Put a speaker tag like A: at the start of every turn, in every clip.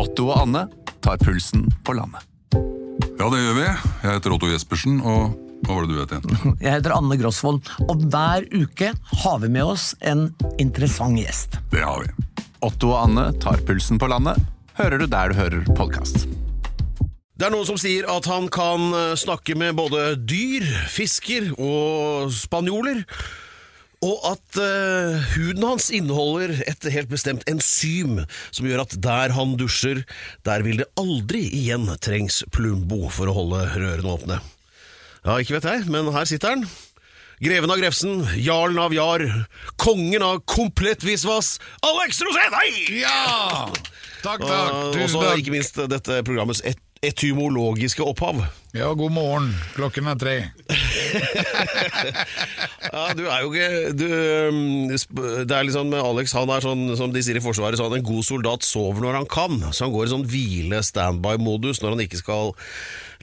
A: Otto og Anne tar pulsen på landet.
B: Ja, det gjør vi. Jeg heter Otto Jespersen, og hva var det du het igjen?
C: Jeg heter Anne Grosvold, og hver uke har vi med oss en interessant gjest.
B: Det har vi.
A: Otto og Anne tar pulsen på landet, hører du der du hører podkast.
D: Det er noen som sier at han kan eh, snakke med både dyr, fisker og spanjoler. Og at uh, huden hans inneholder et helt bestemt enzym som gjør at der han dusjer, der vil det aldri igjen trengs Plumbo for å holde rørene åpne. Ja, ikke vet jeg, men her sitter han. Greven av Grefsen, jarlen av Jar, kongen av komplett visvas, Alex Rosén! Hei!
E: Ja! Takk, takk.
D: Og
E: så
D: ikke minst dette programmets et etymologiske opphav.
E: Ja, god morgen. Klokken er tre.
D: Ja, du er jo ikke du, um, Det er liksom med Alex, han er sånn som de sier i Forsvaret, sånn en god soldat sover når han kan. Så han går i sånn hvile-standby-modus når han ikke skal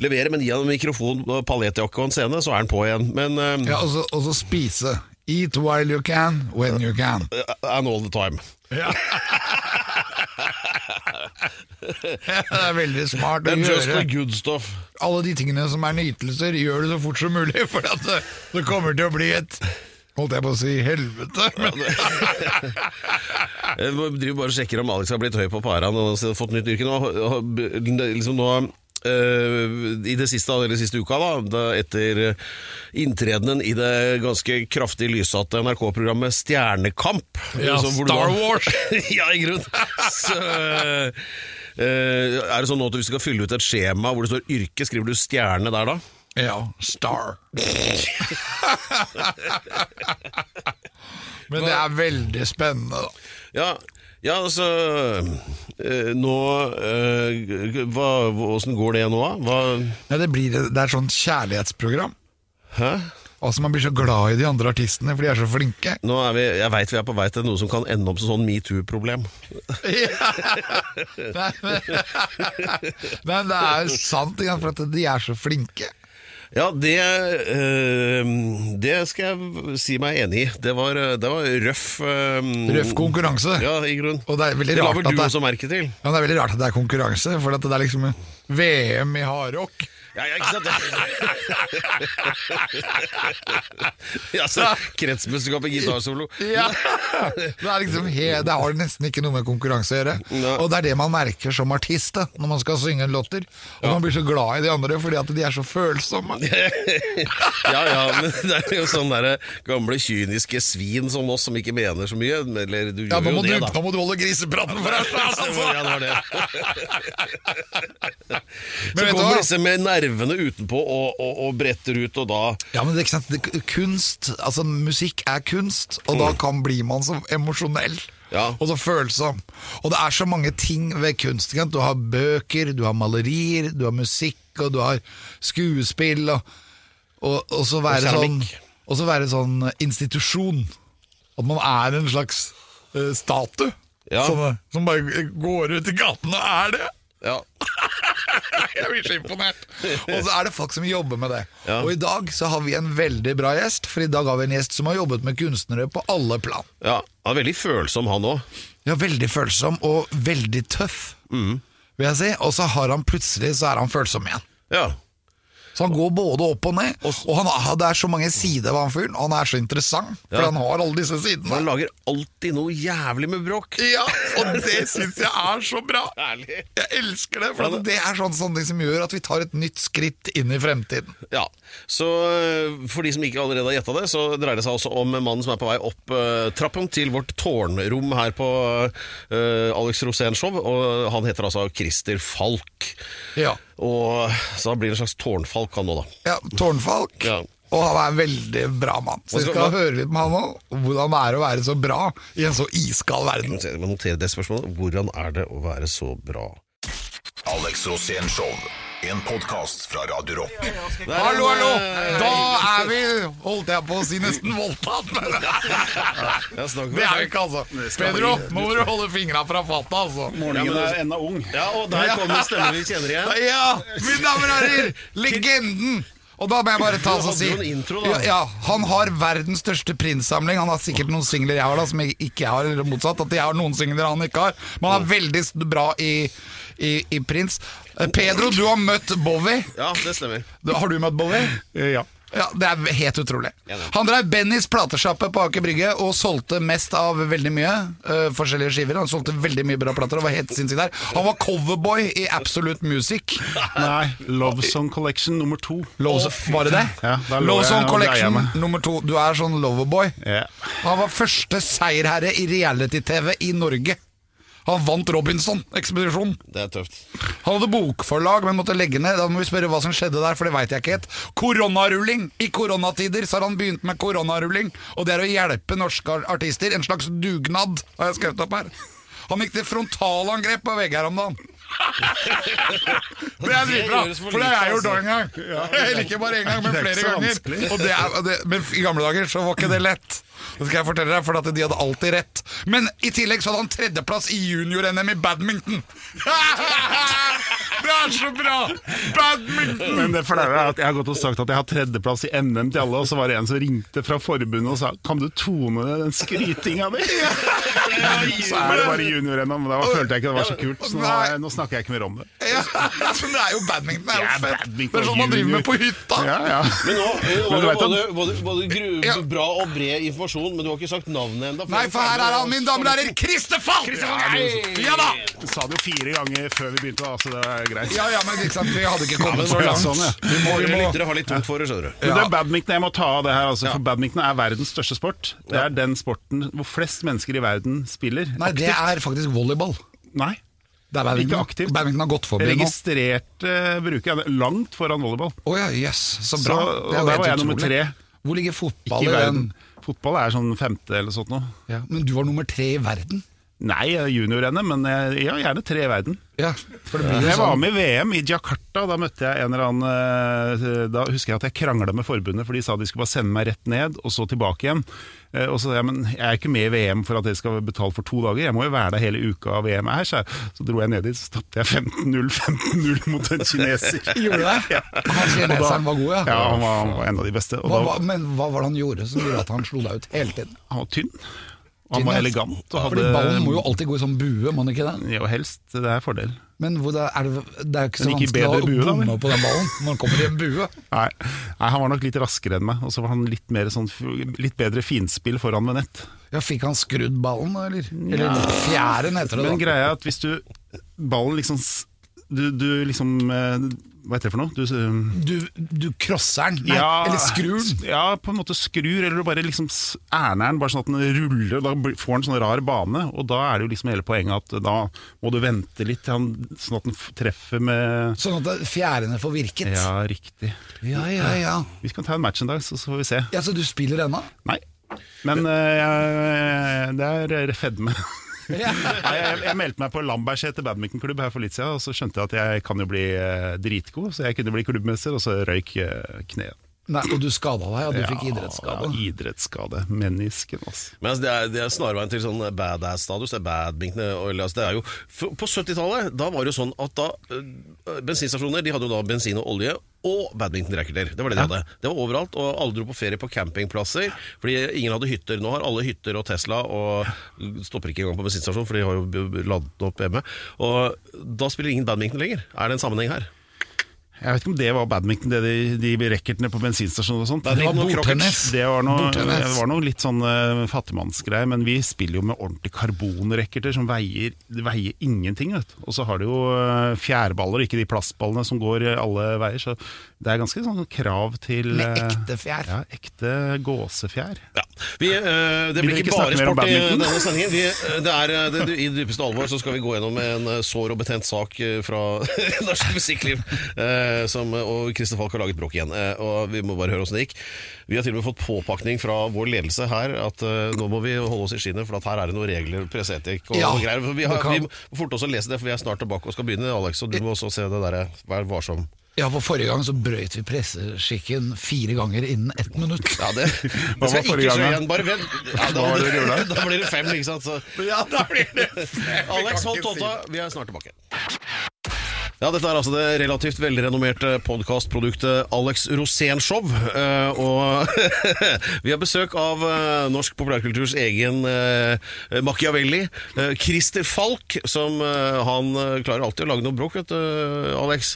D: levere, men gi han en mikrofon, paljettjakke og en scene, så er han på igjen. Men um,
E: Ja, og så- og så spise. Eat while you can, when you can.
D: and all the time.
E: Ja. det er veldig smart å gjøre. Alle de tingene som er nytelser, gjør det så fort som mulig, for at det, det kommer til å bli et Holdt jeg på å si helvete? Men,
D: Jeg driver bare og sjekker om Alex har blitt høy på pæra og fått nytt yrke. Nå, liksom nå I det siste, eller siste uka, da, da etter inntredenen i det ganske kraftig lyssatte NRK-programmet Stjernekamp
E: Ja,
D: liksom,
E: Star
D: da-
E: Wars.
D: ja, i grunn. Så, eh, er det sånn nå at hvis du skal fylle ut et skjema hvor det står yrke, skriver du stjerne der da?
E: ja, star. Men det er veldig spennende, da.
D: Ja, ja altså eh, Nå eh, hva, Hvordan går det nå, da?
E: Ja, det, blir, det er sånn kjærlighetsprogram.
D: hæ?
E: Altså Man blir så glad i de andre artistene, for de er så flinke.
D: Nå er vi, jeg veit vi er på vei til noe som kan ende opp som sånn metoo-problem.
E: Men, men det er jo sant, for at de er så flinke.
D: Ja, det eh, Det skal jeg si meg enig i. Det var, det var røff eh,
E: Røff konkurranse.
D: Ja, i grunn.
E: Og det er veldig
D: det
E: rart at
D: du
E: det-
D: til?
E: Ja, Det er veldig rart at det er konkurranse, for at det er liksom VM i hardrock.
D: Ja, ja, ikke sant? ja, så Kretsmesterskapet gitarsolo.
E: Ja. Det, er liksom he det har nesten ikke noe med konkurranse å gjøre. Og det er det man merker som artist da, når man skal synge en låter. Og man blir så glad i de andre fordi at de er så følsomme.
D: ja, ja, men det er jo sånn derre gamle kyniske svin som oss som ikke mener så mye. Eller du
E: Ja,
D: gjør jo det,
E: du,
D: da.
E: nå må du holde grisepraten for deg! Altså.
D: Ja, det var det.
E: Men
D: Så kommer disse med nervene utenpå og, og, og bretter ut, og da
E: Ja, men det er ikke sant, det, kunst, altså musikk er kunst, og da kan bli man så emosjonell.
D: Ja.
E: Og så følsom. Og det er så mange ting ved kunst. Du har bøker, du har malerier, du har musikk, og du har skuespill, og, og, og så være sånn. Og så være sånn institusjon. At man er en slags uh, statue.
D: Ja.
E: Sånne, som bare går ut i gaten og er det.
D: Ja.
E: Jeg blir så imponert. Og så er det folk som jobber med det.
D: Ja.
E: Og i dag så har vi en veldig bra gjest, for i dag har vi en gjest som har jobbet med kunstnere på alle plan.
D: ja. Han er veldig følsom, han òg.
E: Ja, veldig følsom og veldig tøff, vil jeg si. Og så har han plutselig så er han følsom igjen.
D: Ja.
E: Så han går både opp og ned.
D: Og
E: han, det er så mange sider ved han fyren. Han er så interessant, for
D: Ja.
E: han har alle disse sidene.
D: Han lager alltid noe jævlig med bråk.
E: Ja, og det syns jeg er så bra!
D: Ærlig.
E: Jeg elsker det, for det er sånn, sånne ting som gjør at vi tar et nytt skritt inn i fremtiden.
D: Ja, så øh, For de som ikke allerede har gjetta det, så dreier det seg også om mannen som er på vei opp uh, trappen til vårt tårnrom her på uh, Alex Rosén Show. Og han heter altså Christer Falk.
E: Ja,
D: Og Så han blir en slags tårnfalk, han nå, da.
E: ja Tårnfalk.
D: Ja.
E: Og han er en veldig bra mann. Så vi
D: skal-
E: høre litt med han òg, hvordan det er å være så bra i en så iskald verden.
D: Jeg må notere det spørsmålet. Hvordan er det å være så bra?
F: Alex Rosén Show. En podkast fra Radio Rock.
E: Hallo, hallo! Da er vi, holdt jeg på å si, nesten voldtatt. Men det er vi ikke, altså. Pedro, nå må du holde fingra fra fatet, altså.
G: Morgenen er ennå ung.
D: Ja, og der kommer stemmer vi kjenner igjen.
E: Ja, mine damer og herrer, legenden Og da må jeg bare ta oss og si
D: intro,
E: ja, ja, Han har verdens største Prince-samling. Han har sikkert noen singler jeg har, da som jeg ikke har, eller motsatt. At jeg har noen singler han ikke har. Men han er veldig bra i, i, i Prince. Eh, Pedro, du har møtt Bowie.
D: Ja, det stemmer.
E: Har du møtt Bowie?
G: Ja.
E: Ja, Det er helt utrolig. Han drev Bennys platesjappe på Aker Brygge og solgte mest av veldig mye uh, forskjellige skiver. Han solgte veldig mye bra plater og var helt sinnssyk der. Han var coverboy i Absolute Music.
G: Nei, Love Song Collection nummer to.
E: Love, var det det?
G: Ja, da lå
E: Love Song
G: jeg,
E: Collection nummer to. Du er sånn loverboy.
G: Ja.
E: Han var første seierherre i reality-TV i Norge. Han vant Robinson-ekspedisjonen.
D: Det er tøft.
E: Han hadde bokforlag, men måtte legge ned. Da må vi spørre hva som skjedde der, for det veit jeg ikke helt. Koronarulling! I koronatider så har han begynt med koronarulling, og det er å hjelpe norske artister. En slags dugnad, har jeg skrevet opp her. Han gikk til frontalangrep på VG her om dagen. Det er dritbra,
D: for
E: det har jeg gjort
D: altså.
E: en gang. Eller ikke bare én gang, men
G: er
E: flere ganger. Og det er, det, men i gamle dager så var ikke det lett. Det skal jeg fortelle deg, for at de hadde alltid rett. Men i tillegg så hadde han tredjeplass i junior-NM i badminton. Det er så bra! Badminton!
G: Men det flaue er at jeg har gått og sagt at jeg har tredjeplass i NM til alle, og så var det en som ringte fra forbundet og sa Kan du tone ned den skrytinga di? Så er det bare junior-NM, men da følte jeg ikke det var så kult. Så nå, jeg- nå snakker jeg ikke mer om det.
E: Ja, men det er jo badminton. Det er jo fett. Det er sånn man driver med på hytta.
G: Ja, ja.
D: Men nå, nå
G: du
D: var
G: vet
D: det både, både, både gru, bra og bred informasjon, men du har ikke sagt navnet ennå.
E: Nei, for her er han, min damer og herrer, Christer Falk! Ja da!
G: Du sa det jo fire ganger før vi begynte, da, så det er greit.
E: Ja, ja, men ikke sant, vi hadde ikke kommet så langt.
G: sånn, ja.
E: Vi må, vi må,
D: lyttere har litt tungt for det, skjønner du.
G: Men det er badminton jeg må ta av det her, altså, for badminton er verdens største sport. Det er den sporten hvor flest mennesker i verden spiller.
E: nei, det er faktisk volleyball.
G: Nei.
E: Det er badminton.
G: Ikke aktivt.
E: Badminton har gått forbi nå.
G: Registrert uh, bruker jeg det langt foran volleyball.
E: Oh, ja, yes. så bra.
G: Så-
E: Det er
G: og
E: jo
G: der var jeg nummer tre.
E: Hvor ligger fotball
G: i verden.
E: den?
G: Fotball er sånn femte eller sånt noe.
E: Ja, men du var nummer tre i verden.
G: Nei, junior-NM, men jeg, ja, gjerne tre i verden.
E: Ja,
G: Jeg var
E: sånn.
G: med i VM i Jakarta. Da møtte jeg en eller annen eh, Da husker jeg at jeg krangla med forbundet, for de sa de skulle bare sende meg rett ned, og så tilbake igjen. Eh, Og så sa jeg men jeg er ikke med i VM for at dere skal betale for to dager, jeg må jo være der hele uka av VM er. Så, så dro jeg ned dit, så tapte jeg 15-0 15-0 mot en kineser.
E: Gjorde det? Han kineseren var god, ja.
G: Ja, han var, han var en av de beste.
E: Hva,
G: da,
E: men hva var det han gjorde som gjorde at han slo deg ut hele tiden?
G: han var tynn. Han var elegant. Og
E: Fordi ballen må jo alltid gå i sånn bue, må den ikke det?
G: Ja, helst. Det er fordel.
E: Men hvor da, er det, det er ikke så
G: Men ikke
E: vanskelig å
G: bue,
E: bomme på den ballen når den kommer i en bue.
G: Nei. Nei, han var nok litt raskere enn meg, og så var han litt, mer sånn, litt bedre finspill foran med nett.
E: Ja, Fikk han skrudd ballen, da, eller? Eller fjæren heter det
G: Men
E: da.
G: greia er at hvis du Ballen liksom Du, du liksom eh, Hva heter det for noe? Du, s-
E: Du, du crosser den, nei, eller skrur den.
G: Ja, på en måte skrur, eller du bare liksom erner den, bare sånn at den ruller, da får den sånn rar bane. Og da er det jo liksom hele poenget at da må du vente litt, han, sånn at den treffer med
E: Sånn at fjærene får virket.
G: Ja, riktig.
E: ja, ja. ja.
G: Vi skal ta en match en dag, så, så får vi se.
E: Ja, Så du spiller ennå?
G: Nei. Men jeg, det er fedme. Jeg, jeg meldte meg på Lambertseter badmintonklubb her for litt siden, og så skjønte jeg at jeg kan jo bli eh, dritgod, så jeg kunne bli klubbmester, og så røyk uh, kneet.
E: Nei, Og du skada deg, og du fikk idrettsskade.
G: Ja, idrettsskade. Menisken, altså.
D: Men altså, det, er, det er snarveien til sånn badass-status. Det er badminton. Altså, det er jo, for, på 70-tallet da var det jo sånn at da øh, bensinstasjoner de hadde jo da bensin og olje og badmintonracketer. Det var det de hadde. Det var overalt, og alle dro på ferie på campingplasser. Fordi ingen hadde hytter. Nå har alle hytter og Tesla, og stopper ikke engang på bensinstasjon, for de har jo ladet opp hjemme. Og da spiller ingen badminton lenger. Er det en sammenheng her?
G: Jeg vet ikke om det var badminton, det de, de racketene på bensinstasjoner og sånt.
D: Det var
E: bordtennis.
G: Det var noe, det var noe litt sånn uh, fattigmannsgreie, men vi spiller jo med ordentlige karbonracketer som veier, veier ingenting. Vet. Og så har du jo uh, fjærballer, ikke de plastballene som går eh, alle veier. Så det er ganske sånn krav til
E: Med
G: eh,
E: ekte fjær.
G: Ja, ekte gåsefjær.
D: Ja. Vi, uh, det blir ikke bare sport i denne sendingen. Vi, eh, det er, eh, det, I dypeste alvor så skal vi gå gjennom en sår og betent sak fra norsk musikkliv. som, og Christer Falk har laget bråk igjen. og Vi må bare høre åssen det gikk. Vi har til og med fått påpakning fra vår ledelse her at nå må vi holde oss i skinnet, for at her er det noen regler, presseetikk og
E: Ja,
D: greier. Vi, har, vi må forte oss å lese det, for vi er snart tilbake og skal begynne, Alex. Og du må også se det derre Vær varsom.
E: Ja, for Forrige gang så brøyt vi presseskikken fire ganger innen ett minutt.
D: Ja, det, det
G: var
D: skal
G: forrige
D: ikke skje
G: gang,
D: igjen. Bare vent. Ja, da,
G: Hva var det
D: da blir det fem, ikke sant. Så.
E: Ja, da blir det
D: Alex, hold tåta. Vi er snart tilbake. Ja, dette er altså det relativt velrenommerte podkastproduktet Alex Rosén Show. eh, Og vi har besøk av eh, norsk populærkulturs egen eh, Machiavelli. Christer Falk, som han klarer alltid å lage noe bråk, vet du, Alex.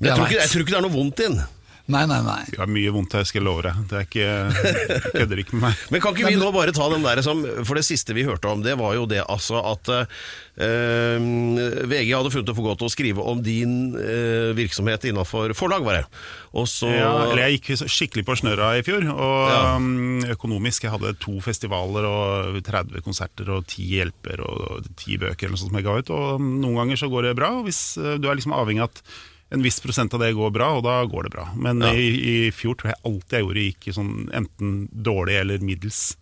D: Men jeg
E: Jeg
D: tror, ikke, jeg tror ikke det er noe vondt i den.
E: Nei, nei, nei.
G: Det var mye vondt her, skal jeg love deg. Det er ikke, kødder ikke med meg.
D: Men kan ikke vi nå bare ta den der som For det siste vi hørte om, det var jo det altså at eh, VG hadde funnet det for godt å skrive om din eh, virksomhet innafor forlag, var det. Og så
G: Ja, eller jeg gikk skikkelig på snørra i fjor. Og
D: Ja.
G: um, økonomisk, jeg hadde to festivaler og 30 konserter og ti hjelper og ti bøker eller noe sånt som jeg ga ut. Og noen ganger så går det bra, hvis uh, du er liksom avhengig av at en viss prosent av det går bra, og da går det bra. Men i, i fjor tror jeg alt jeg gjorde gikk sånn enten dårlig eller middels.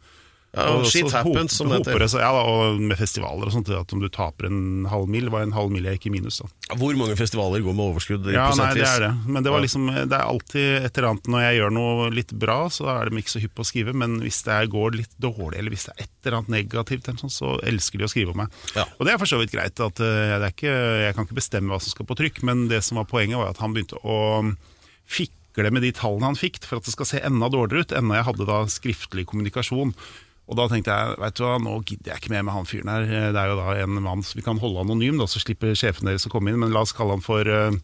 D: Ja,
G: Og
D: shit happens, som det heter.
G: Ja, da, og med festivaler og sånt, at om du taper en halv mil, var en halv mil jeg gikk i minus. da.
D: Hvor mange festivaler går med overskudd?
G: Ja, nei, det er det. Men det, var liksom, det er alltid et eller annet Når jeg gjør noe litt bra, så er de ikke så hypp på å skrive. Men hvis det går litt dårlig, eller hvis det er et eller annet negativt, sånn, så elsker de å skrive om meg.
D: Ja.
G: Og det er for så vidt greit. At, eh, det ikke, jeg kan ikke bestemme hva som skal på trykk, men det som var poenget, var at han begynte å fikle med de tallene han fikk, for at det skal se enda dårligere ut, enda jeg hadde da skriftlig kommunikasjon. Og da tenkte jeg vet du hva, nå gidder jeg ikke mer med han fyren her. Det er jo da en mann som vi kan holde anonym, da, så slipper sjefen deres å komme inn. Men la oss kalle han for eh,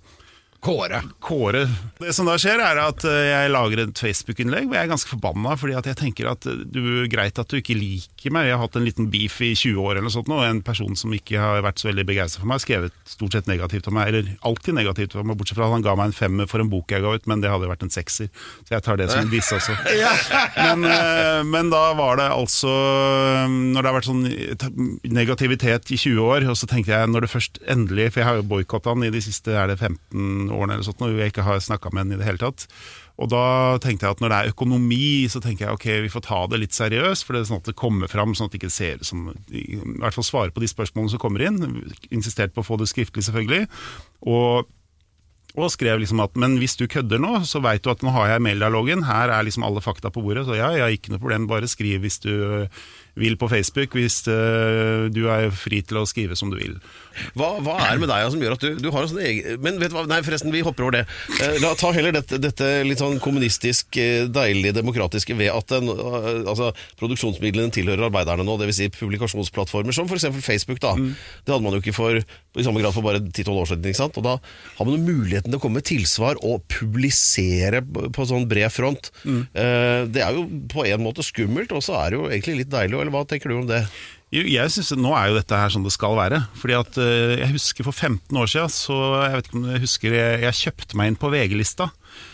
E: Kåre.
G: Kåre. Det som da skjer, er at eh, jeg lager et Facebook-innlegg hvor jeg er ganske forbanna. Fordi at jeg tenker at eh, du, greit at du ikke liker meg. Jeg har hatt en liten beef i 20 år eller noe sånt. Og en person som ikke har vært så veldig begeistra for meg, har skrevet stort sett negativt om meg. Eller alltid negativt om meg, bortsett fra at han ga meg en femmer for en bok jeg ga ut, men det hadde jo vært en sekser. Så jeg tar det som en disse også. Men, eh, men da var det altså Når det har vært sånn negativitet i 20 år, og så tenkte jeg når det først endelig For jeg har jo boikotta han i de siste er det 15 årene eller sånt, hvor jeg ikke har snakka med henne i det hele tatt. Og da tenkte jeg at når det er økonomi, så tenker jeg ok, vi får ta det litt seriøst. For det er sånn at det kommer fram, sånn at det ikke ser som I hvert fall svare på de spørsmålene som kommer inn. Insistert på å få det skriftlig, selvfølgelig. Og og skrev liksom at men hvis du kødder nå, så veit du at nå har jeg maildialogen. Her er liksom alle fakta på bordet. Så ja, jeg har ikke noe problem. Bare skriv hvis du vil på Facebook. Hvis uh, du er fri til å skrive som du vil.
D: Hva, hva er det med deg som gjør at du, du har en sånn egen Men vet du hva, nei forresten, vi hopper over det. Uh, la, ta heller dette, dette litt sånn kommunistisk, eh, deilig demokratiske ved at den, uh, altså, produksjonsmidlene tilhører arbeiderne nå, dvs. Si publikasjonsplattformer som f.eks. Facebook. da. Det hadde man jo ikke for, i samme grad for bare 10-12 år siden. ikke sant? Og da har man jo muligheten til å komme med tilsvar og publisere på sånn bred front. Eh, det er jo på en måte skummelt, og så er det jo egentlig litt deilig. Eller hva tenker du om det?
G: Jeg synes, Nå er jo dette her sånn det skal være. Fordi at øh, Jeg husker for 15 år siden, så jeg vet ikke om du husker, jeg, jeg kjøpte meg inn på VG-lista.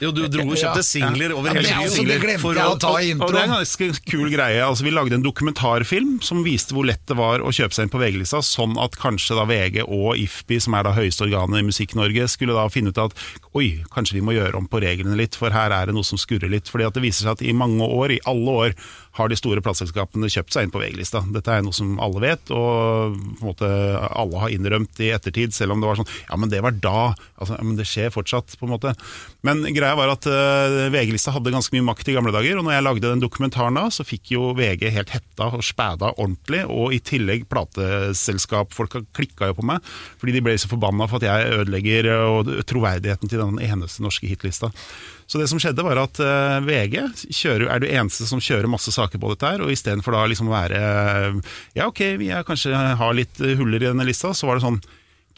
D: Jo, du dro og kjøpte singler over hele byen.
E: det glemte jeg
D: å-
E: ta i
G: Og det er en ganske kul greie. Altså, vi lagde en dokumentarfilm som viste hvor lett det var å kjøpe seg inn på VG-lista, sånn at kanskje da VG og IFPI, som er da høyeste organet i Musikk-Norge, skulle da finne ut at oi, kanskje vi må gjøre om på reglene litt, for her er det noe som skurrer litt. Fordi at det viser seg at i mange år, i alle år, har de store plateselskapene kjøpt seg inn på VG-lista. Dette er noe som alle vet, og på en måte alle har innrømt i ettertid, selv om det var sånn Ja, men det var da. Altså, ja, men det skjer fortsatt, på en måte. Men greia var at uh, VG-lista hadde ganske mye makt i gamle dager, og når jeg lagde den dokumentaren da, så fikk jo VG helt hetta og spæda ordentlig, og i tillegg plateselskap, folk klikka jo på meg, fordi de ble så forbanna for at jeg ødelegger eh, og troverdigheten til den eneste norske hitlista. Så det som skjedde var at eh, VG kjører, er det eneste som kjører masse saker på dette her, og istedenfor da liksom å være Ja, ok, vi er kanskje har litt huller i denne lista, så var det sånn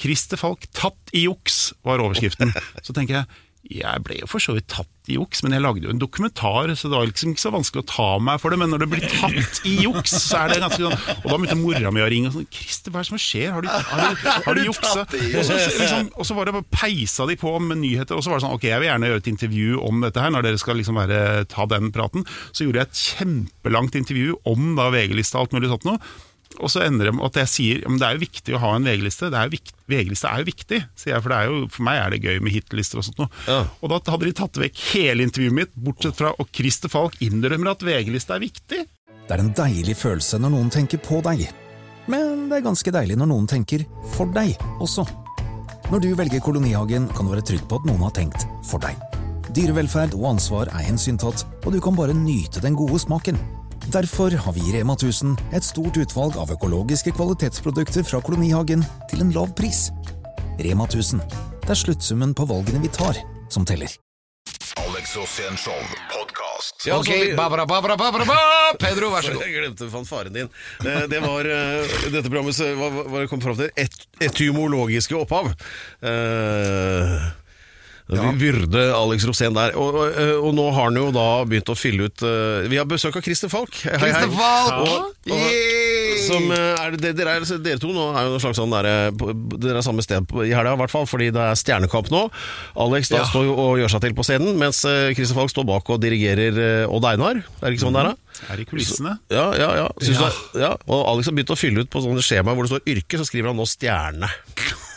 G: Christer Falk tatt i juks, var overskriften. Så tenker jeg jeg ble jo for så vidt tatt i juks, men jeg lagde jo en dokumentar, så det var liksom ikke så vanskelig å ta meg for det. Men når det blir tatt i juks, så er det ganske sånn Og da begynte mora mi å ringe og sånn 'Christer, hva er det som skjer? Har du, har du, har du juksa?' Og så, liksom, og så var det bare peisa de på med nyheter, og så var det sånn 'Ok, jeg vil gjerne gjøre et intervju om dette her', når dere skal liksom være, ta den praten. Så gjorde jeg et kjempelangt intervju om da VG-lista og alt mulig sånt noe. Og så ender det med at jeg sier men det er jo viktig å ha en VG-liste. Er VG-liste er jo viktig, sier jeg, for, det er jo, for meg er det gøy med hitlister og sånt noe.
D: Ja.
G: Og da hadde de tatt vekk hele intervjuet mitt, bortsett fra Og Christer Falk innrømmer at VG-liste er viktig.
H: Det er en deilig følelse når noen tenker på deg. Men det er ganske deilig når noen tenker for deg også. Når du velger Kolonihagen, kan du være trygg på at noen har tenkt for deg. Dyrevelferd og ansvar er hensyntatt, og du kan bare nyte den gode smaken. Derfor har vi i Rema 1000 et stort utvalg av økologiske kvalitetsprodukter fra Kolonihagen til en lav pris. Rema 1000 Det er sluttsummen på valgene vi tar, som teller.
F: Alex Rosén Show podkast.
D: Ja,
E: Ok,
D: så vi-
E: ba, ba, ba, ba, ba, ba, ba. Pedro, vær så god.
D: Jeg glemte fanfaren din. Eh, Det var eh, dette programmet som hva, hva det kom fram til. Et, etymologiske opphav. Eh, Vi Vyrde Alex Rosén der. Og, og, eh, og nå har han jo da begynt å fylle ut uh, Vi har besøk av Christer Falk. Hei, hei.
E: Falk!
D: Og, som, eh, er det, dere, er, dere to nå er jo noe slags sånn der, Dere er samme sted i helga, i hvert fall, fordi det er Stjernekamp nå. Alex da
E: Ja.
D: står og gjør seg til på scenen, mens Christer Falk står bak og dirigerer Odd Einar. Er det ikke sånn det er, da?
G: Er i kulissene.
D: Ja, ja, ja. ja. du ja. Og Alex har begynt å fylle ut på sånne skjema hvor det står yrke, så skriver han nå stjerne.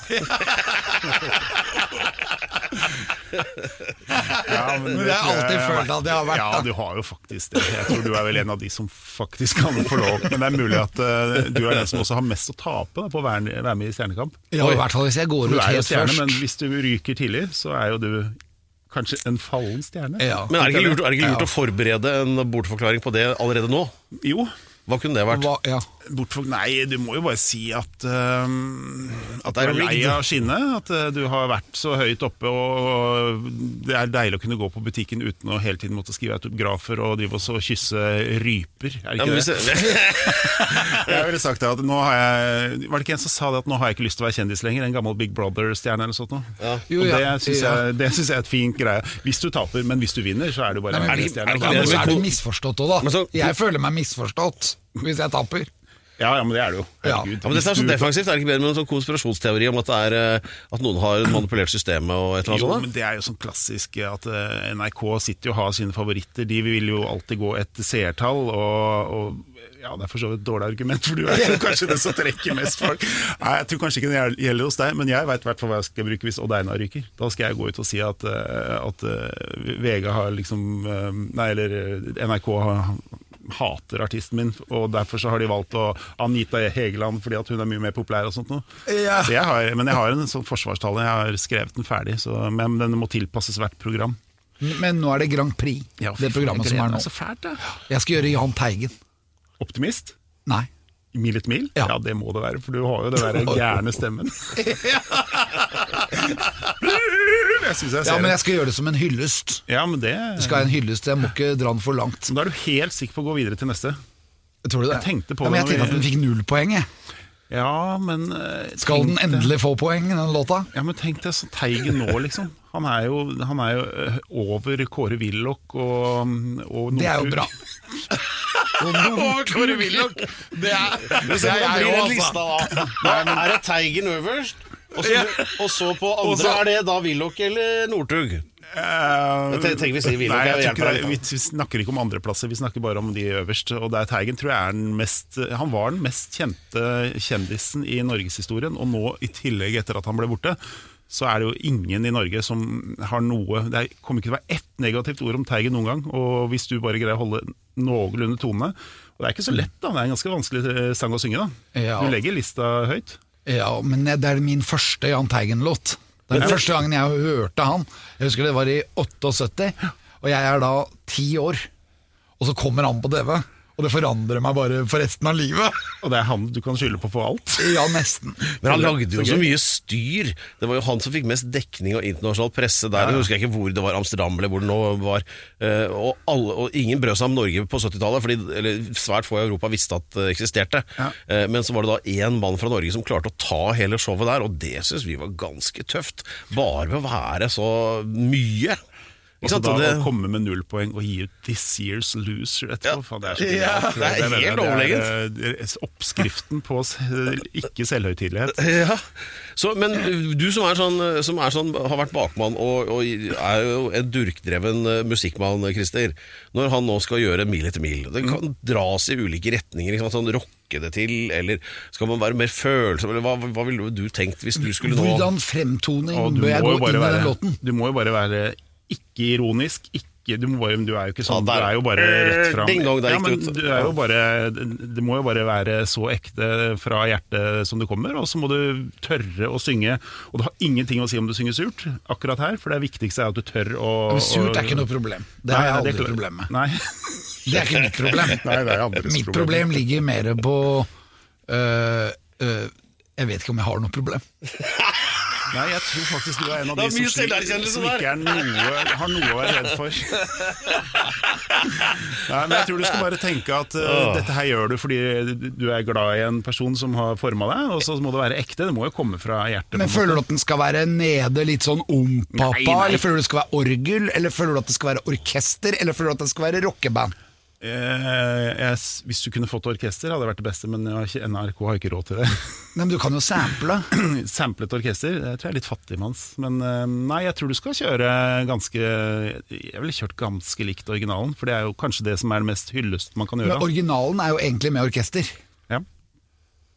G: Ja,
E: Men jeg har alltid følt at jeg har vært
G: Ja, du har jo faktisk det. Jeg tror du er vel en av de som faktisk kan få lov. Men det er mulig at uh, du er den som også har mest å tape da, på å være, være med i Stjernekamp.
E: Ja, i hvert fall hvis jeg går ut helt
G: stjerne,
E: først.
G: men hvis du ryker tidlig, så er jo du kanskje en fallen stjerne.
E: Ja.
D: Men er det ikke lurt, er det ikke lurt
E: Ja.
D: å forberede en bortforklaring på det allerede nå?
G: Jo,
D: Hva kunne det vært?
E: Hva, ja.
G: Bortfor, nei, du må jo bare si at uh, At du
D: det er
G: er lei av skinnet. At uh, du har vært så høyt oppe, og det er deilig å kunne gå på butikken uten å hele tiden måtte skrive autografer og drive oss og kysse ryper. Er det ikke
D: ja, hvis
G: det?
D: jeg,
G: ville sagt det at nå har jeg Var det ikke en som sa det at nå har jeg ikke lyst til å være kjendis lenger? En gammel Big Brother-stjerne eller noe sånt noe.
E: Jo, ja.
G: det syns jeg, det synes jeg er et fint greie. Hvis du taper, men hvis du vinner, så er du bare
E: Nei, men-
G: en
D: er det er det
E: er, er
D: men-
E: du misforstått òg, da.
D: Så-
E: jeg føler meg misforstått hvis jeg taper.
G: Ja, ja, men det er det jo.
E: Ja.
G: Herregud.
D: ja, men Dette er så defensivt. Er det ikke bedre med en sånn konspirasjonsteori om at, det er, eh, at noen har manipulert systemet og et eller
G: Jo,
D: annet sånt?
G: men det er jo sånn klassisk at eh, NRK sitter jo og har sine favoritter. De vil jo alltid gå etter seertall, og, og ja, det er for så vidt et dårlig argument, for du er kanskje den som trekker mest folk. Nei, Jeg tror kanskje ikke det gjelder hos deg, men jeg veit hva jeg skal bruke hvis Odd Einar ryker. Da skal jeg gå ut og si at, eh, at eh, VG har liksom eh, Nei, eller eh, NRK har hater artisten min, og derfor så har de valgt å Anita Hegeland fordi at hun er mye mer populær og sånt noe.
E: Ja.
G: Så men jeg har en sånn forsvarstale, jeg har skrevet den ferdig, så, men den må tilpasses hvert program.
E: Men nå er det Grand Prix,
G: Ja,
E: det programmet som er nå.
G: Er Så fælt.
E: Jeg skal gjøre Jahn Teigen.
G: Optimist?
E: Nei.
G: Mil et mil?
E: Ja.
G: Ja. det må det være, for du har jo den der gærne stemmen. jeg synes jeg ser
E: Ja, men jeg skal gjøre det som en hyllest.
G: Ja, men det
E: Det skal jeg en hyllest, jeg må ikke dra den for langt.
G: Da er du helt sikker på å gå videre til neste.
E: Tror du det?
G: Jeg tenkte på
E: ja, men jeg tenkte at den fikk null poeng. Jeg.
G: Ja, men tenkte...
E: Skal den endelig få poeng, den låta?
G: Ja, men tenk deg så Teigen nå, liksom. Han er jo, han er jo eh, over Kåre Willoch og, og
E: Det er jo bra. Kåre Willoch! Det er, det er jeg jo, altså.
D: Da er det Teigen øverst, og så, og så på andre
G: Også,
D: er det da Willoch eller Northug. Uh, tenker vi sier Willoch,
G: Nei, ikke vi, vi snakker ikke om andreplasser, vi snakker bare om de øverst. Og der Teigen tror jeg er den mest Han var den mest kjente kjendisen i norgeshistorien, og nå i tillegg, etter at han ble borte, så er det jo ingen i Norge som har noe Det er- kommer ikke til å være ett negativt ord om Teigen noen gang. Og hvis du bare greier å holde noenlunde tone Og det er ikke så lett, da. Det er en ganske vanskelig eh, sang å synge, da.
E: Ja.
G: Du legger lista høyt.
E: Ja, men det er min første Jahn Teigen-låt. Det er den første gangen jeg hørte han. Jeg husker det var i 78, og jeg er da ti år. Og så kommer han på TV, og det forandrer meg bare for resten av livet.
G: Og det er han du kan skylde på for alt.
E: Ja, nesten.
D: Men han lagde jo så mye styr. Det var jo han som fikk mest dekning av internasjonal presse der. Jeg husker ikke hvor det var, Amsterdam eller hvor det nå var. Eh, og, alle, og ingen brød seg om Norge på 70-tallet, fordi svært få i Europa visste at det eksisterte. Ja. men så var det da én mann fra Norge som klarte å ta hele showet der, og det syns vi var ganske tøft. Bare ved å være så mye.
G: Og
D: Ikke sant?
G: da
D: det-
G: å komme med null poeng og gi ut 'This Year's Loser' etterpå.
D: Ja.
G: faen, det er så
D: Ja,
G: genialt.
D: det er helt
G: det
D: overlegent.
G: er, eh, oppskriften på ikke selvhøytidelighet.
D: Ja, så, Men du som er sånn, som er sånn har vært bakmann og, og er jo en durkdreven eh, musikkmann, Christer. Når han nå skal gjøre Mil etter mil, det kan dras i ulike retninger. Ikke sant? Sånn, rock det til, eller skal man være mer følsom? Eller hva, hva ville du tenkt hvis du skulle nå
E: Hvordan fremtoning
G: du
E: bør jeg gå inn i den låten?
G: du må jo bare være ikke ironisk. Ikke, du, må bare, du er jo ikke sånn,
D: Ja,
G: du er jo bare rett fram.
D: Ding dong, der
G: ja,
D: gikk
G: men du er jo bare, det må jo bare være så ekte fra hjertet som det kommer, og så må du tørre å synge. Og det har ingenting å si om du synger surt akkurat her, for det viktigste er at du tør å
E: Men Surt er ikke noe problem. Det har jeg aldri
G: det,
E: problem med.
G: Nei.
E: Det er ikke mitt problem.
G: Nei, det er andres
E: Mitt problem ligger mer på øh, øh, Jeg vet ikke om jeg har noe problem.
G: Nei, jeg tror faktisk du er en av
D: Det
G: de som, som ikke er noe, har noe å være redd for. Nei, men jeg tror du skal bare tenke at uh, dette her gjør du fordi du er glad i en person som har forma deg, og så må det være ekte. Det må jo komme fra hjertet.
E: Men føler du at den skal være nede, litt sånn om-pappa? Eller føler du det skal være orgel? Eller føler du at det skal være orkester? Eller føler du at det skal være rockeband?
G: Eh, jeg, hvis du kunne fått orkester, hadde det vært det beste, men jeg har ikke, NRK har ikke råd til det.
E: Men du kan jo sample.
G: Samplet orkester, det tror jeg er litt fattigmanns. Men eh, nei, jeg tror du skal kjøre ganske Jeg ville kjørt ganske likt originalen, for det er jo kanskje det som er det mest hyllest man kan gjøre.
E: Men originalen er jo egentlig med orkester.
G: Ja.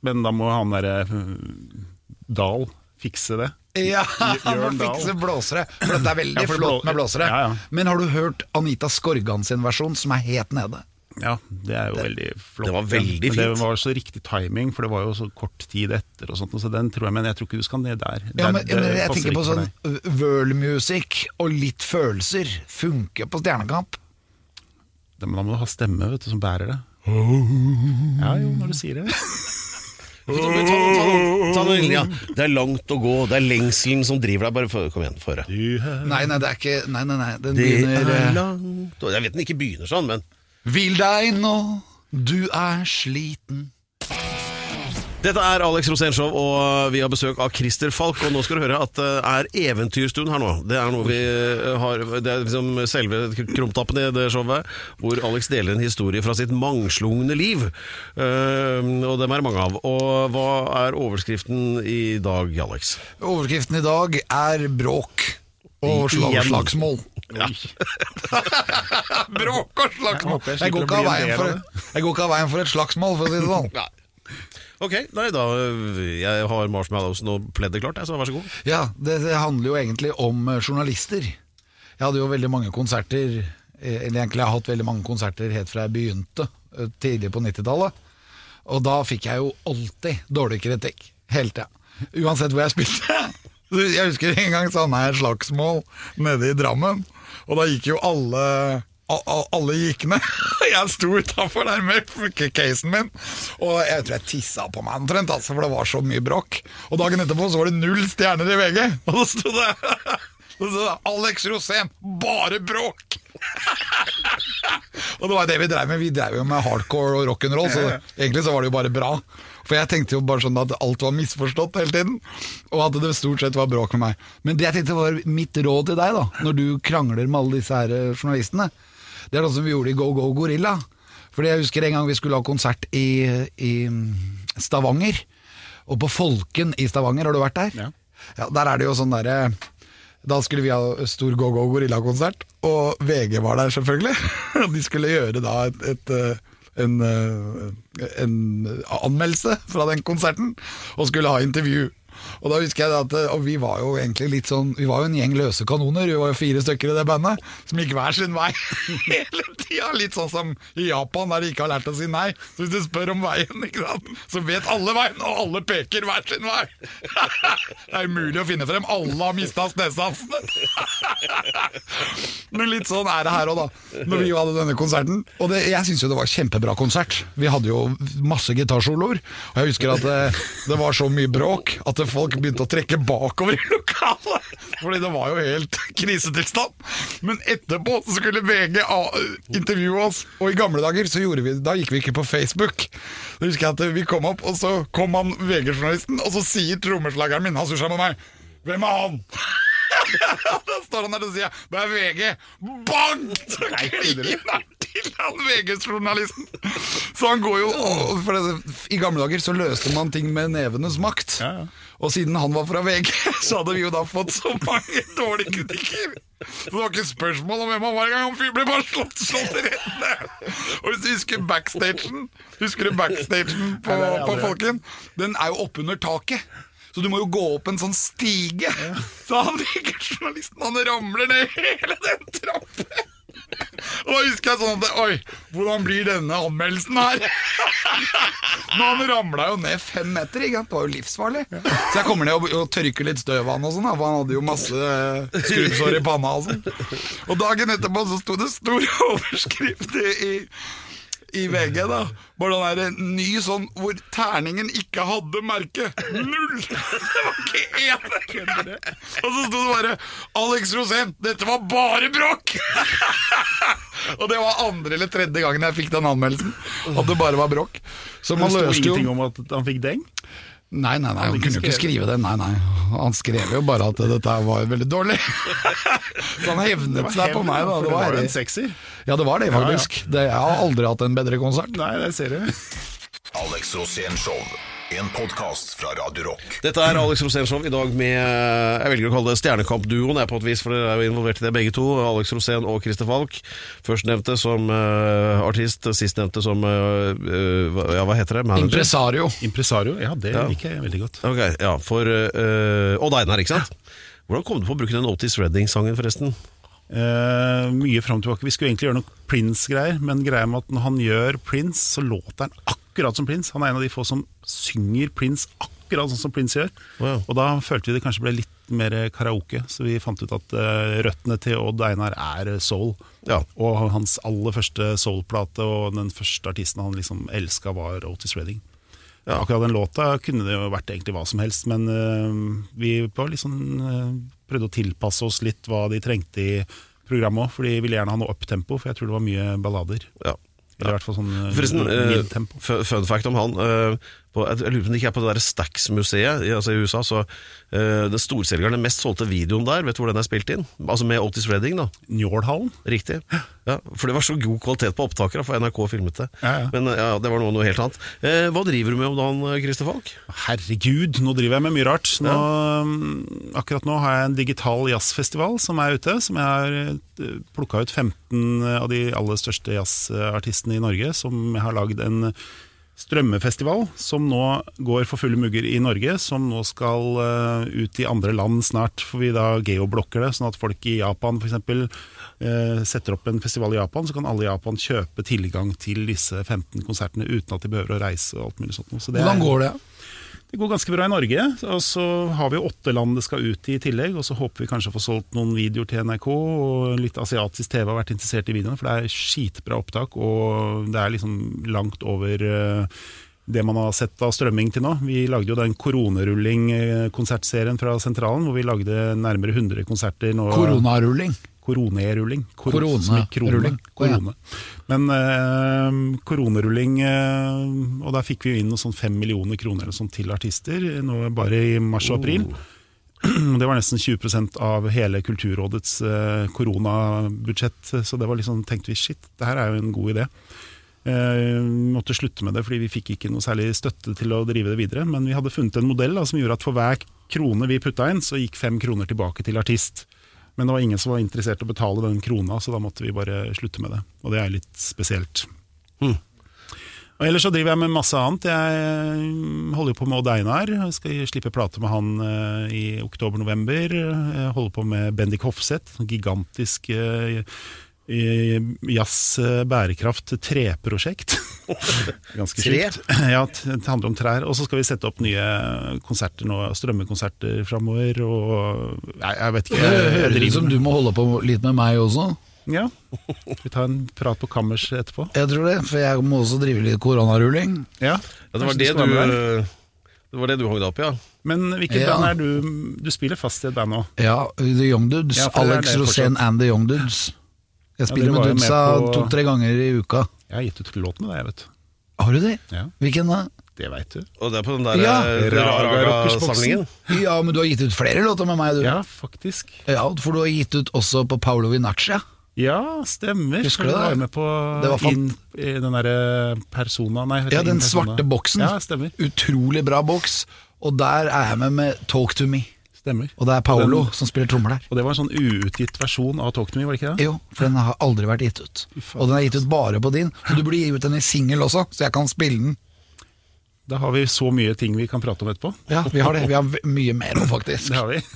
G: Men da må han derre Dal Dahl fikse det.
E: Ja,
G: han
E: man fikse blåsere. For dette er veldig
G: Ja, for
E: flott med blåsere.
G: Ja, ja.
E: Men har du hørt Anita Skorgan sin versjon, som er helt nede?
G: Ja, det er jo veldig flott.
D: det var veldig
G: Men det var så riktig timing, for det var jo så kort tid etter og sånt. Så den tror jeg, Men jeg tror ikke du skal ned der.
E: Ja, men,
G: det
E: men jeg tenker på sånn world-music og litt følelser funker på Stjernekamp.
G: Men da må du ha stemme vet du, som bærer det. Ja jo, når du sier det.
D: Ta, den linja. Det er langt å gå, det er lengselen som driver deg. Bare for, kom igjen, få høre.
E: Nei, nei, det er ikke Nei, nei, nei. Den
D: Det
E: begynner
D: er
E: eh,
D: langt Jeg vet den ikke begynner sånn, men
E: Hvil deg nå, du er sliten.
D: Dette er Alex Rosénshow, og vi har besøk av Christer Falk. Og nå skal du høre at det er eventyrstund her nå. Det er noe vi eh, har Det er liksom selve krumtappen i det showet, hvor Alex deler en historie fra sitt mangslungne liv. Eh, og dem er mange av. Og hva er overskriften i dag, Alex?
E: Overskriften i dag er bråk og slag,
D: slagsmål.
E: slagsmål. bråk og slagsmål!
G: Jeg
E: går ikke av veien for et slagsmål, for å si det sånn.
D: Ja. Ok, nei da Jeg har marshmallowsen og pleddet klart, så vær så god.
E: Ja, det, det handler jo egentlig om eh, journalister. Jeg hadde jo veldig mange konserter eh, Eller egentlig jeg har hatt veldig mange konserter helt fra jeg begynte, eh, tidlig på 90-tallet. Og da fikk jeg jo alltid dårlig kritikk. Hele tida. Uansett hvor jeg spilte. Jeg husker en gang så hadde jeg slagsmål nede i Drammen, og da gikk jo alle alle gikk ned. Jeg sto utafor der med casen min, og jeg tror jeg tissa på meg omtrent, altså, for det var så mye bråk. Og dagen etterpå så var det null stjerner i VG, og da sto det 'Alex Rosén, bare bråk'! og det var det vi drev med. Vi drev jo med hardcore og rock'n'roll, så egentlig så var det jo bare bra. For jeg tenkte jo bare sånn at alt var misforstått hele tiden, og at det stort sett var bråk med meg. Men det jeg tenkte var mitt råd til deg, da, når du krangler med alle disse her eh, journalistene, det er noe som vi gjorde i Go Go Gorilla. Fordi jeg husker en gang vi skulle ha konsert i, i Stavanger, og på Folken i Stavanger, har du vært der?
G: Ja.
E: Ja, der er det jo sånn derre Da skulle vi ha stor Go Go Gorilla-konsert, og VG var der selvfølgelig. De skulle gjøre da et, et eh, en, eh, en anmeldelse fra den konserten, og skulle ha intervju. Og da husker jeg at eh, vi var jo egentlig litt sånn Vi var jo en gjeng løse kanoner. Vi var jo fire stykker i det bandet som gikk hver sin vei hele tida. Litt sånn som i Japan, der de ikke har lært å si nei. Så hvis du spør om veien, så vet alle veien, og alle peker hver sin vei. Det er umulig å finne frem. Alle har mista snesansene. Men litt sånn er det her òg, da. Når vi hadde denne konserten. Og det, jeg syns jo det var kjempebra konsert. Vi hadde jo masse gitarsoloer. Og jeg husker at det, det var så mye bråk at det folk begynte å trekke bakover i lokalet. Fordi det var jo helt krisetilstand. Men etterpå så skulle VG intervjue oss, og i gamle dager så gjorde vi Da gikk vi ikke på Facebook. Da husker jeg at vi kom opp, og så kom han VG-journalisten, og så sier trommeslageren min, han surra med meg, 'Hvem er han?' da står han der og sier 'Det er VG'. Bang! Så kliner han til han VG-journalisten. Så han går jo for det, I gamle dager så løste man ting med nevenes makt.
G: Ja, ja.
E: Og siden han var fra VG, så hadde vi jo da fått så mange dårlige kritikker. Så det var ikke spørsmål om hvem han var engang. Han fyren ble bare slått, slått rett ned. Og hvis du husker backstagen Husker du backstagen på, på Folken? Den er jo oppunder taket. Så du må jo gå opp en sånn stige. Så han journalisten han ramler ned hele den trappen. Og da husker jeg sånn at Oi, hvordan blir denne anmeldelsen her? Men han ramla jo ned fem meter, ikke? Det var jo livsfarlig. Så jeg kommer ned og, og tørker litt støv av han og sånn, for han hadde jo masse eh, skrubbsår i panna og sånn. Og dagen etterpå så sto det stor overskrift i, i VG, da. Bare den der ny sånn hvor terningen ikke hadde merke. Null! Det var ikke én! Og så sto det bare 'Alex Rosén, dette var bare bråk!' Og det var andre eller tredje gangen jeg fikk den anmeldelsen. At det bare var bråk. Så man løste jo Det sto
G: ingenting om at han fikk deng?
E: Nei, nei, nei, han kunne jo ikke skrive det. Nei, nei. Han skrev jo bare at dette var veldig dårlig. Så han hevnet seg på meg, da. Det
G: det var en sekser.
E: ja, det var det, faktisk. Det, jeg har aldri hatt en bedre konsert.
G: Nei, det ser du.
F: Alex Rosén Show. En podkast fra Radio Rock.
D: Dette er Alex Rosénshow i dag med Jeg velger å kalle det Stjernekamp-duoen, er på et vis, for dere er jo involvert i det begge to. Alex Rosén og Christer Falk. Førstnevnte som uh, artist, sistnevnte som uh, eh, hva- Ja, hva heter det? Manager?
E: Impresario.
G: Impresario, ja, det
D: Ja.
G: liker jeg veldig godt.
D: Ok, ja, for uh, Odd Einar, ikke sant? Hvordan kom du på å bruke den Otis Redding-sangen, forresten?
G: Uh, mye fram og tilbake. Vi skulle egentlig gjøre noe Prince-greier, men greia med at når han gjør Prince, så låter han akkurat som Prince. Han er en av de få som synger Prince akkurat sånn som Prince gjør.
D: Wow.
G: Og da følte vi det kanskje ble litt mer karaoke, så vi fant ut at eh, røttene til Odd Einar er soul.
D: Ja.
G: Og hans aller første soul-plate og den første artisten han liksom elska, var Otis Redding. Akkurat den låta kunne det jo vært egentlig hva som helst, men eh, vi liksom, eh, prøvde å tilpasse oss litt hva de trengte i programmet òg, for de ville gjerne ha noe uptempo, for jeg tror det var mye ballader.
D: Ja.
G: Eller i hvert fall sånn eh,
D: Forresten, eh,
G: midtempo.
D: fu- fun fact om han. Uh, på, jeg jeg lurer på om det ikke er på det der Stax-museet i, altså i USA. så uh, Den storselgeren, den mest solgte videoen der, vet du hvor den er spilt inn? Altså Med Otis Redding, da.
G: Njålhallen?
D: Riktig. Ja, for det var så god kvalitet på opptakere, for NRK filmet det.
G: Ja, ja.
D: Men eh, ja, det var noe, noe helt annet. Eh, hva driver du med om dagen, eh, Christer Falk?
G: Herregud, nå driver jeg med mye rart. Nå, mm, Akkurat nå har jeg en digital jazzfestival som er ute. Som jeg har plukka ut 15 av de aller største jazzartistene i Norge. Som jeg har lagd en strømmefestival som nå går for fulle mugger i Norge. Som nå skal eh, ut i andre land snart, for vi da geoblokker det. Sånn at folk i Japan f.eks. Uh, setter opp en festival i Japan, så kan alle i Japan kjøpe tilgang til disse 15 konsertene uten at de behøver å reise og alt mulig sånt. Så det
E: Hvordan går det?
G: det går ganske bra i Norge, og så har vi åtte land det skal ut i i tillegg. Og så håper vi kanskje å få solgt noen videoer til NRK, og litt asiatisk TV har vært interessert i videoene. For det er skitbra opptak, og det er liksom langt over eh, det man har sett av strømming til nå. Vi lagde jo den koronarulling-konsertserien fra Sentralen, hvor vi lagde nærmere 100 konserter nå.
E: Koronarulling.
G: Koronerulling. Kor
E: Korone-.
G: Korone. Men eh, koronerulling eh, Og der fikk vi jo inn sånn fem millioner kroner eller sånn til artister nå bare i mars og april. Det var nesten 20% av hele Kulturrådets eh, koronabudsjett. Så det var liksom, tenkte vi shit, det her er jo en god idé. Eh, måtte slutte med det fordi vi fikk ikke noe særlig støtte til å drive det videre. Men vi hadde funnet en modell da, som gjorde at for hver krone vi putta inn, så gikk fem kroner tilbake til artist. Men det var ingen som var interessert i å betale den krona, så da måtte vi bare slutte med det. Og det er litt spesielt. Og Ellers så driver jeg med masse annet. Jeg holder jo på med Odd Einar. Jeg skal slippe plate med han eh, i oktober-november. Holder på med Bendik Hofseth, en gigantisk eh, jazz eh, bærekraft treprosjekt. Ganske
D: Tre?
G: sjukt. Ja, det handler om trær. Og så skal vi sette opp nye konserter nå, strømmekonserter framover. Og jeg, jeg vet ikke. Jeg, jeg
E: høres ut som du må holde på litt med meg også.
G: Ja. Vi tar en prat på kammers etterpå.
E: Jeg tror det, for jeg må også drive litt koronarulling.
G: Ja,
D: Ja, det, var det, du, det var det du hogde deg opp i, ja?
G: Men hvilket
E: Ja.
G: band er du Du spiller fast i et band nå?
E: Ja, The Young Dudes.
G: Ja,
E: Alex Rosén and The Young Dudes. Jeg spiller
G: ja,
E: med
G: på-
E: to-tre ganger i uka.
G: Jeg har gitt ut låt med deg, vet du.
E: Har du det?
G: Ja.
E: Hvilken da?
G: Det veit du.
D: Og det er på den der
E: Ja.
D: eh,
G: Raga
D: Raga-samlingen?
E: Ja, men du har gitt ut flere låter med meg, du.
G: Ja, faktisk.
E: Ja, for du har gitt ut også på Paolo Vinaccia.
G: Ja, stemmer.
E: Husker du det?
G: var med på
E: Det var fan-
G: inn i den derre persona Nei,
E: Ja, den svarte boksen.
G: Ja, stemmer.
E: Utrolig bra boks. Og der er jeg med med Talk to me.
G: Stemmer.
E: Og det er Paolo
G: Den-
E: som spiller trommer der.
G: Og det var en sånn uutgitt versjon av Talk to me, var det ikke det?
E: Jo, for den har aldri vært gitt ut. Og den er gitt ut bare på din. Så du burde gi ut den i singel også, så jeg kan spille den.
G: Da har vi så mye ting vi kan prate om etterpå.
E: Ja, vi har det. Vi har mye mer om, faktisk.
G: Det har vi.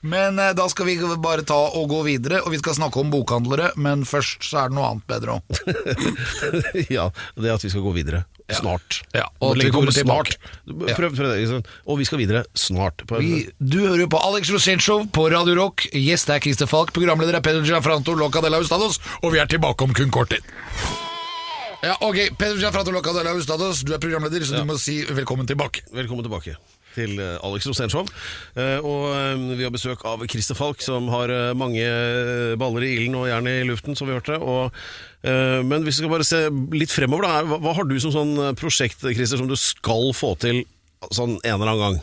E: Men eh, da skal vi bare ta og gå videre, og vi skal snakke om bokhandlere, men først så er det noe annet bedre òg.
D: ja, det at vi skal gå videre. Snart.
E: Ja, og at vi kommer tilbake.
D: snart. Prøv, prøv det. Liksom. Og vi skal videre snart. På,
E: Vi, du hører jo på Alex Rosénshow på Radio Rock. Gjest er Christer Falk. Programleder er Pedro Gianfranto la Hustados. Og vi er tilbake om kun kort tid. Ja, ok, Pedro Gianfranto la Hustados, du er programleder, så du må si velkommen tilbake.
D: Velkommen tilbake til eh, Alex Rosénshow. Eh, Og eh, vi har besøk av Christer Falk, som har mange baller i ilden og jern i luften, som vi hørte. Og, men hvis vi skal bare se litt fremover, da. Hva, har du som sånn prosjekt, Christer, som du skal få til sånn en eller annen gang?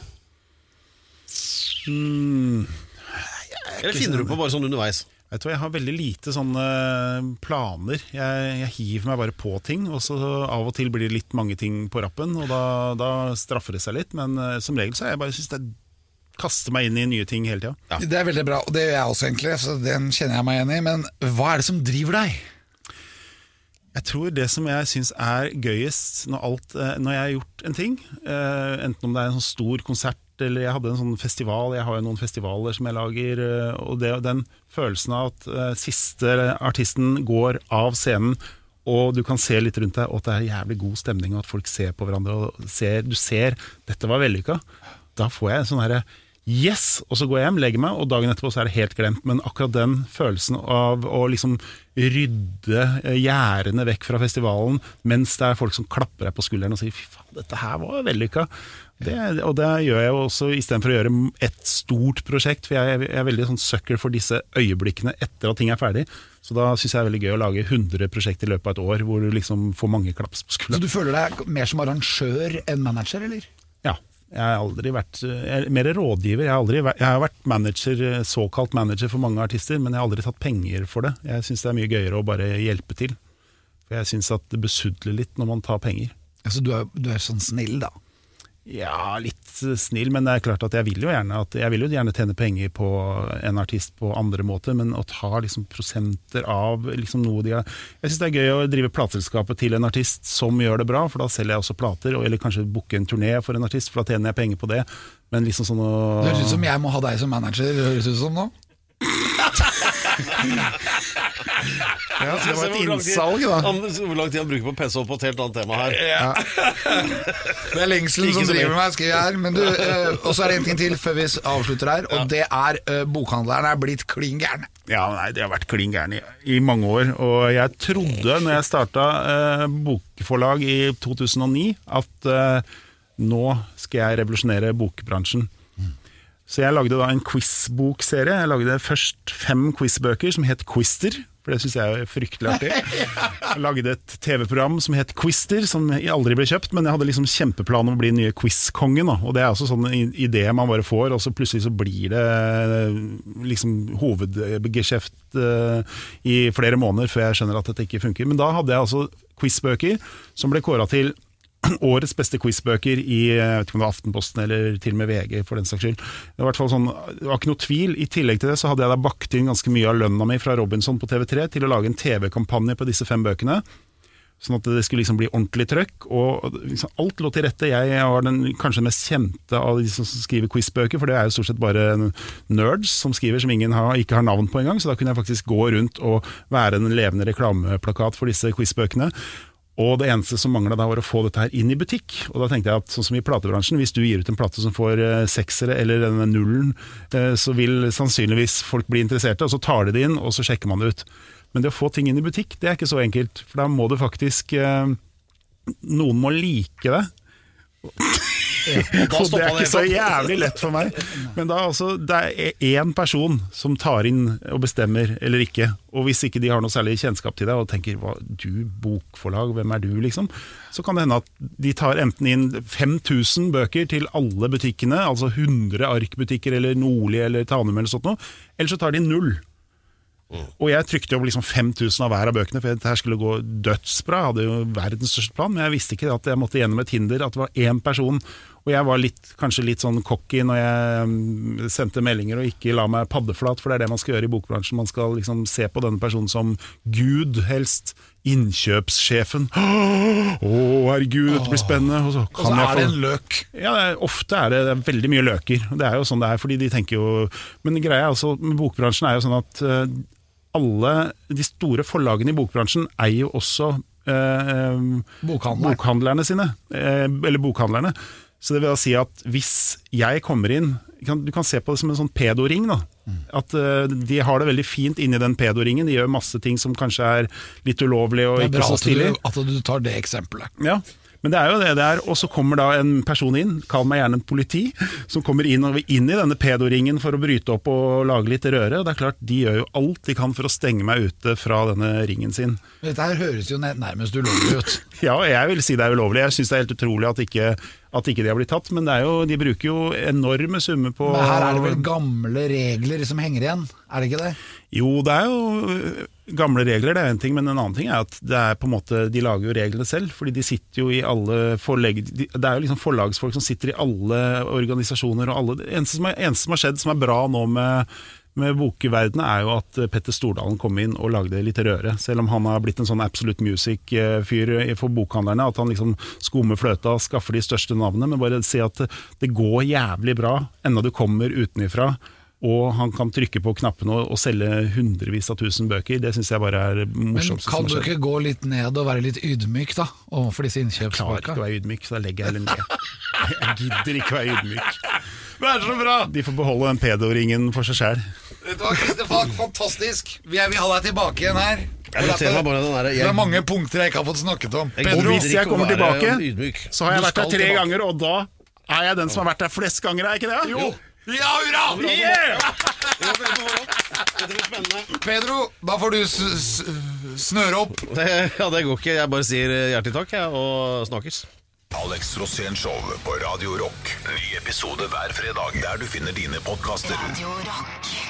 D: Eller finner du på bare sånn underveis?
G: Du hva, Jeg har veldig lite sånne planer. Jeg, jeg hiver meg bare på ting. Og så av og til blir det litt mange ting på rappen, og da, da straffer det seg litt. Men uh, som regel så er jeg bare synes det kaster meg inn i nye ting hele tida.
E: Det er veldig bra, og det gjør jeg også egentlig, så den kjenner jeg meg igjen i. Men hva er det som driver deg?
G: Jeg tror det som jeg syns er gøyest når, alt, eh, når jeg har gjort en ting, eh, enten om det er en sånn stor konsert eller jeg hadde en sånn festival, jeg har jo noen festivaler som jeg lager, eh, og det, den følelsen av at uh, siste artisten går av scenen, og du kan se litt rundt deg, og at det er jævlig god stemning, og at folk ser på hverandre, og ser, du ser dette var vellykka, da får jeg en sånn herre Yes! Og så går jeg hjem, legger meg, og dagen etterpå så er det helt glemt. Men akkurat den følelsen av å liksom rydde eh, gjerdene vekk fra festivalen mens det er folk som klapper deg på skulderen og sier 'fy faen, dette her var vellykka', det, og det gjør jeg jo også istedenfor å gjøre et stort prosjekt. For jeg, jeg er veldig sånn sucker for disse øyeblikkene etter at ting er ferdig. Så da syns jeg det er veldig gøy å lage 100 prosjekt i løpet av et år, hvor du liksom får mange klaps på skulderen.
E: Så du føler deg mer som arrangør enn manager, eller?
G: Ja. Jeg har aldri vært er mer rådgiver. Jeg har, aldri jeg har vært manager, såkalt manager for mange artister, men jeg har aldri tatt penger for det. Jeg syns det er mye gøyere å bare hjelpe til. For jeg syns at det besudler litt når man tar penger.
E: Altså, du er, du er sånn snill, da.
G: Ja, litt snill, men det er klart at jeg vil jo gjerne, at, jeg vil jo gjerne tjene penger på en artist på andre måter, men å ta liksom prosenter av liksom noe de har Jeg syns det er gøy å drive plateselskapet til en artist som gjør det bra, for da selger jeg også plater, eller kanskje booke en turné for en artist, for da tjener jeg penger på det. Men liksom sånn å
E: Det høres ut som jeg må ha deg som manager, høres ut som nå.
G: ja, så det var et innsalg, da.
D: Hvor lang tid han bruker på å pesse opp på et helt annet tema her.
E: Det er lengselen som driver meg, skriver jeg her. Men du, eh, og så er det en ting til før vi avslutter her, og det er uh, bokhandleren er blitt klin gæren.
G: Ja, nei, det har vært klin gæren i, i mange år. Og jeg trodde, når jeg starta eh, bokforlag i 2009, at eh, nå skal jeg revolusjonere bokbransjen. Så jeg lagde da en quizbokserie. Jeg lagde først fem quizbøker som het Quister. For det syns jeg er fryktelig artig. Jeg lagde et TV-program som het Quister, som aldri ble kjøpt. Men jeg hadde liksom kjempeplan om å bli nye quizkongen. Og det er også sånn en idé man bare får, og så plutselig så blir det eh, liksom hovedgeskjeft eh, i flere måneder før jeg skjønner at dette ikke funker. Men da hadde jeg altså quizbøker som ble kåra til årets beste quizbøker i jeg vet ikke om det var Aftenposten eller til og med VG, for den saks skyld. Det var, sånn, det var ikke noe tvil. I tillegg til det så hadde jeg da bakt inn ganske mye av lønna mi fra Robinson på TV3 til å lage en TV-kampanje på disse fem bøkene. Sånn at det skulle liksom bli ordentlig trøkk. Og liksom alt lå til rette. Jeg var den kanskje den mest kjente av de som skriver quizbøker, for det er jo stort sett bare nerds som skriver, som ingen har, ikke har navn på engang. Så da kunne jeg faktisk gå rundt og være en levende reklameplakat for disse quizbøkene. Og det eneste som mangla da var å få dette her inn i butikk. Og da tenkte jeg at sånn som i platebransjen, hvis du gir ut en plate som får eh, seksere eller denne nullen, eh, så vil sannsynligvis folk bli interesserte, og så tar de det inn, og så sjekker man det ut. Men det å få ting inn i butikk, det er ikke så enkelt. For da må du faktisk eh, Noen må like det. Og det er ikke så jævlig lett for meg. Men da altså, det er én person som tar inn og bestemmer eller ikke. Og hvis ikke de har noe særlig kjennskap til deg og tenker hva, du bokforlag, hvem er du, liksom? Så kan det hende at de tar enten inn 5000 bøker til alle butikkene, altså 100 arkbutikker eller Nordli eller Tanum eller sånt noe, eller så tar de null. Og jeg trykte opp liksom 5000 av hver av bøkene, for dette skulle gå dødsbra. Jeg hadde jo verdens største plan, men jeg visste ikke at jeg måtte gjennom et hinder, at det var én person. Og jeg var litt, kanskje litt sånn cocky når jeg mm, sendte meldinger og ikke la meg paddeflat, for det er det man skal gjøre i bokbransjen. Man skal liksom se på denne personen som Gud, helst. Innkjøpssjefen. Å, herregud, dette blir spennende. Og så,
E: Og så er det en løk.
G: ja, er, ofte er det, det er veldig mye løker. Det er jo sånn det er, fordi de tenker jo Men greia altså, med bokbransjen er jo sånn at eh, alle de store forlagene i bokbransjen eier jo også eh,
E: bokhandlerne.
G: Bokhandlerne sine. Eh, eller bokhandlerne. Så det vil da si at hvis jeg kommer inn kan, Du kan se på det som en sånn pedoring. da. At eh, de har det veldig fint inni den pedoringen. De gjør masse ting som kanskje er litt ulovlig og
E: Det er
G: ikke
E: bra
G: så
E: at du, at du tar det eksempelet.
G: Ja, men det er jo det det er. Og så kommer da en person inn, kall meg gjerne en politi, som kommer inn, og inn i denne pedoringen for å bryte opp og lage litt røre. Det er klart, de gjør jo alt de kan for å stenge meg ute fra denne ringen sin.
E: Dette her høres jo nærmest ulovlig ut.
G: Ja, jeg vil si det er ulovlig. Jeg syns det er helt utrolig at ikke, at ikke de har blitt tatt. Men det er jo, de bruker jo enorme summer på
E: Men her er det vel gamle regler som henger igjen, er det ikke det?
G: Jo, det er jo øh, gamle regler, det er en ting, men en annen ting er at det er på en måte, de lager jo reglene selv. fordi de sitter jo i alle forlegg... de- Det er jo liksom forlagsfolk som sitter i alle organisasjoner og alle Det eneste som, er, eneste som har skjedd som er bra nå med, med bokverdenen, er jo at eh, Petter Stordalen kom inn og lagde litt røre. Selv om han har blitt en sånn absolute music-fyr for bokhandlerne. At han liksom skummer fløta, skaffer de største navnene. Men bare si at det går jævlig bra, enda du kommer utenifra. Og han kan trykke på knappene og, og selge hundrevis av tusen bøker. Det syns jeg bare er morsomt.
E: Men kan du ikke gå litt ned og være litt ydmyk da, overfor disse
G: Jeg klarer ikke å være ydmyk, så da legger jeg heller ned. Jeg gidder ikke å være ydmyk. Er så bra! De får beholde den pedoringen for seg sjæl.
E: Vet du hva, Christer Falk, fantastisk! Vi vil ha deg tilbake igjen her.
D: Jeg den der,
E: Det er mange punkter jeg ikke har fått snakket om.
D: Pedro,
G: Og hvis jeg kommer tilbake, så har jeg vært der tre
D: tilbake.
G: ganger, og da er jeg den som har vært der flest ganger, er jeg ikke det? Jo!
E: Ja, hurra! Pedro, da får du s s snøre opp.
D: Det, ja, det går ikke. Jeg bare sier eh, hjertelig takk, jeg, og snakkes.
F: Alex Rosén Show på Radio Rock. Ny episode hver fredag der du finner dine podkaster.
I: Radio Rock.